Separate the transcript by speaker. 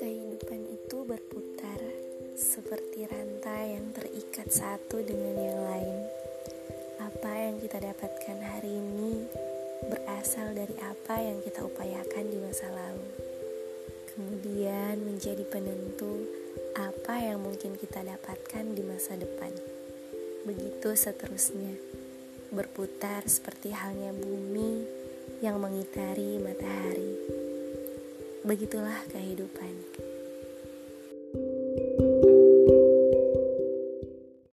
Speaker 1: Kehidupan itu berputar seperti rantai yang terikat satu dengan yang lain. Apa yang kita dapatkan hari ini berasal dari apa yang kita upayakan di masa lalu. Kemudian menjadi penentu apa yang mungkin kita dapatkan di masa depan. Begitu seterusnya, berputar seperti halnya bumi yang mengitari matahari. Begitulah kehidupan.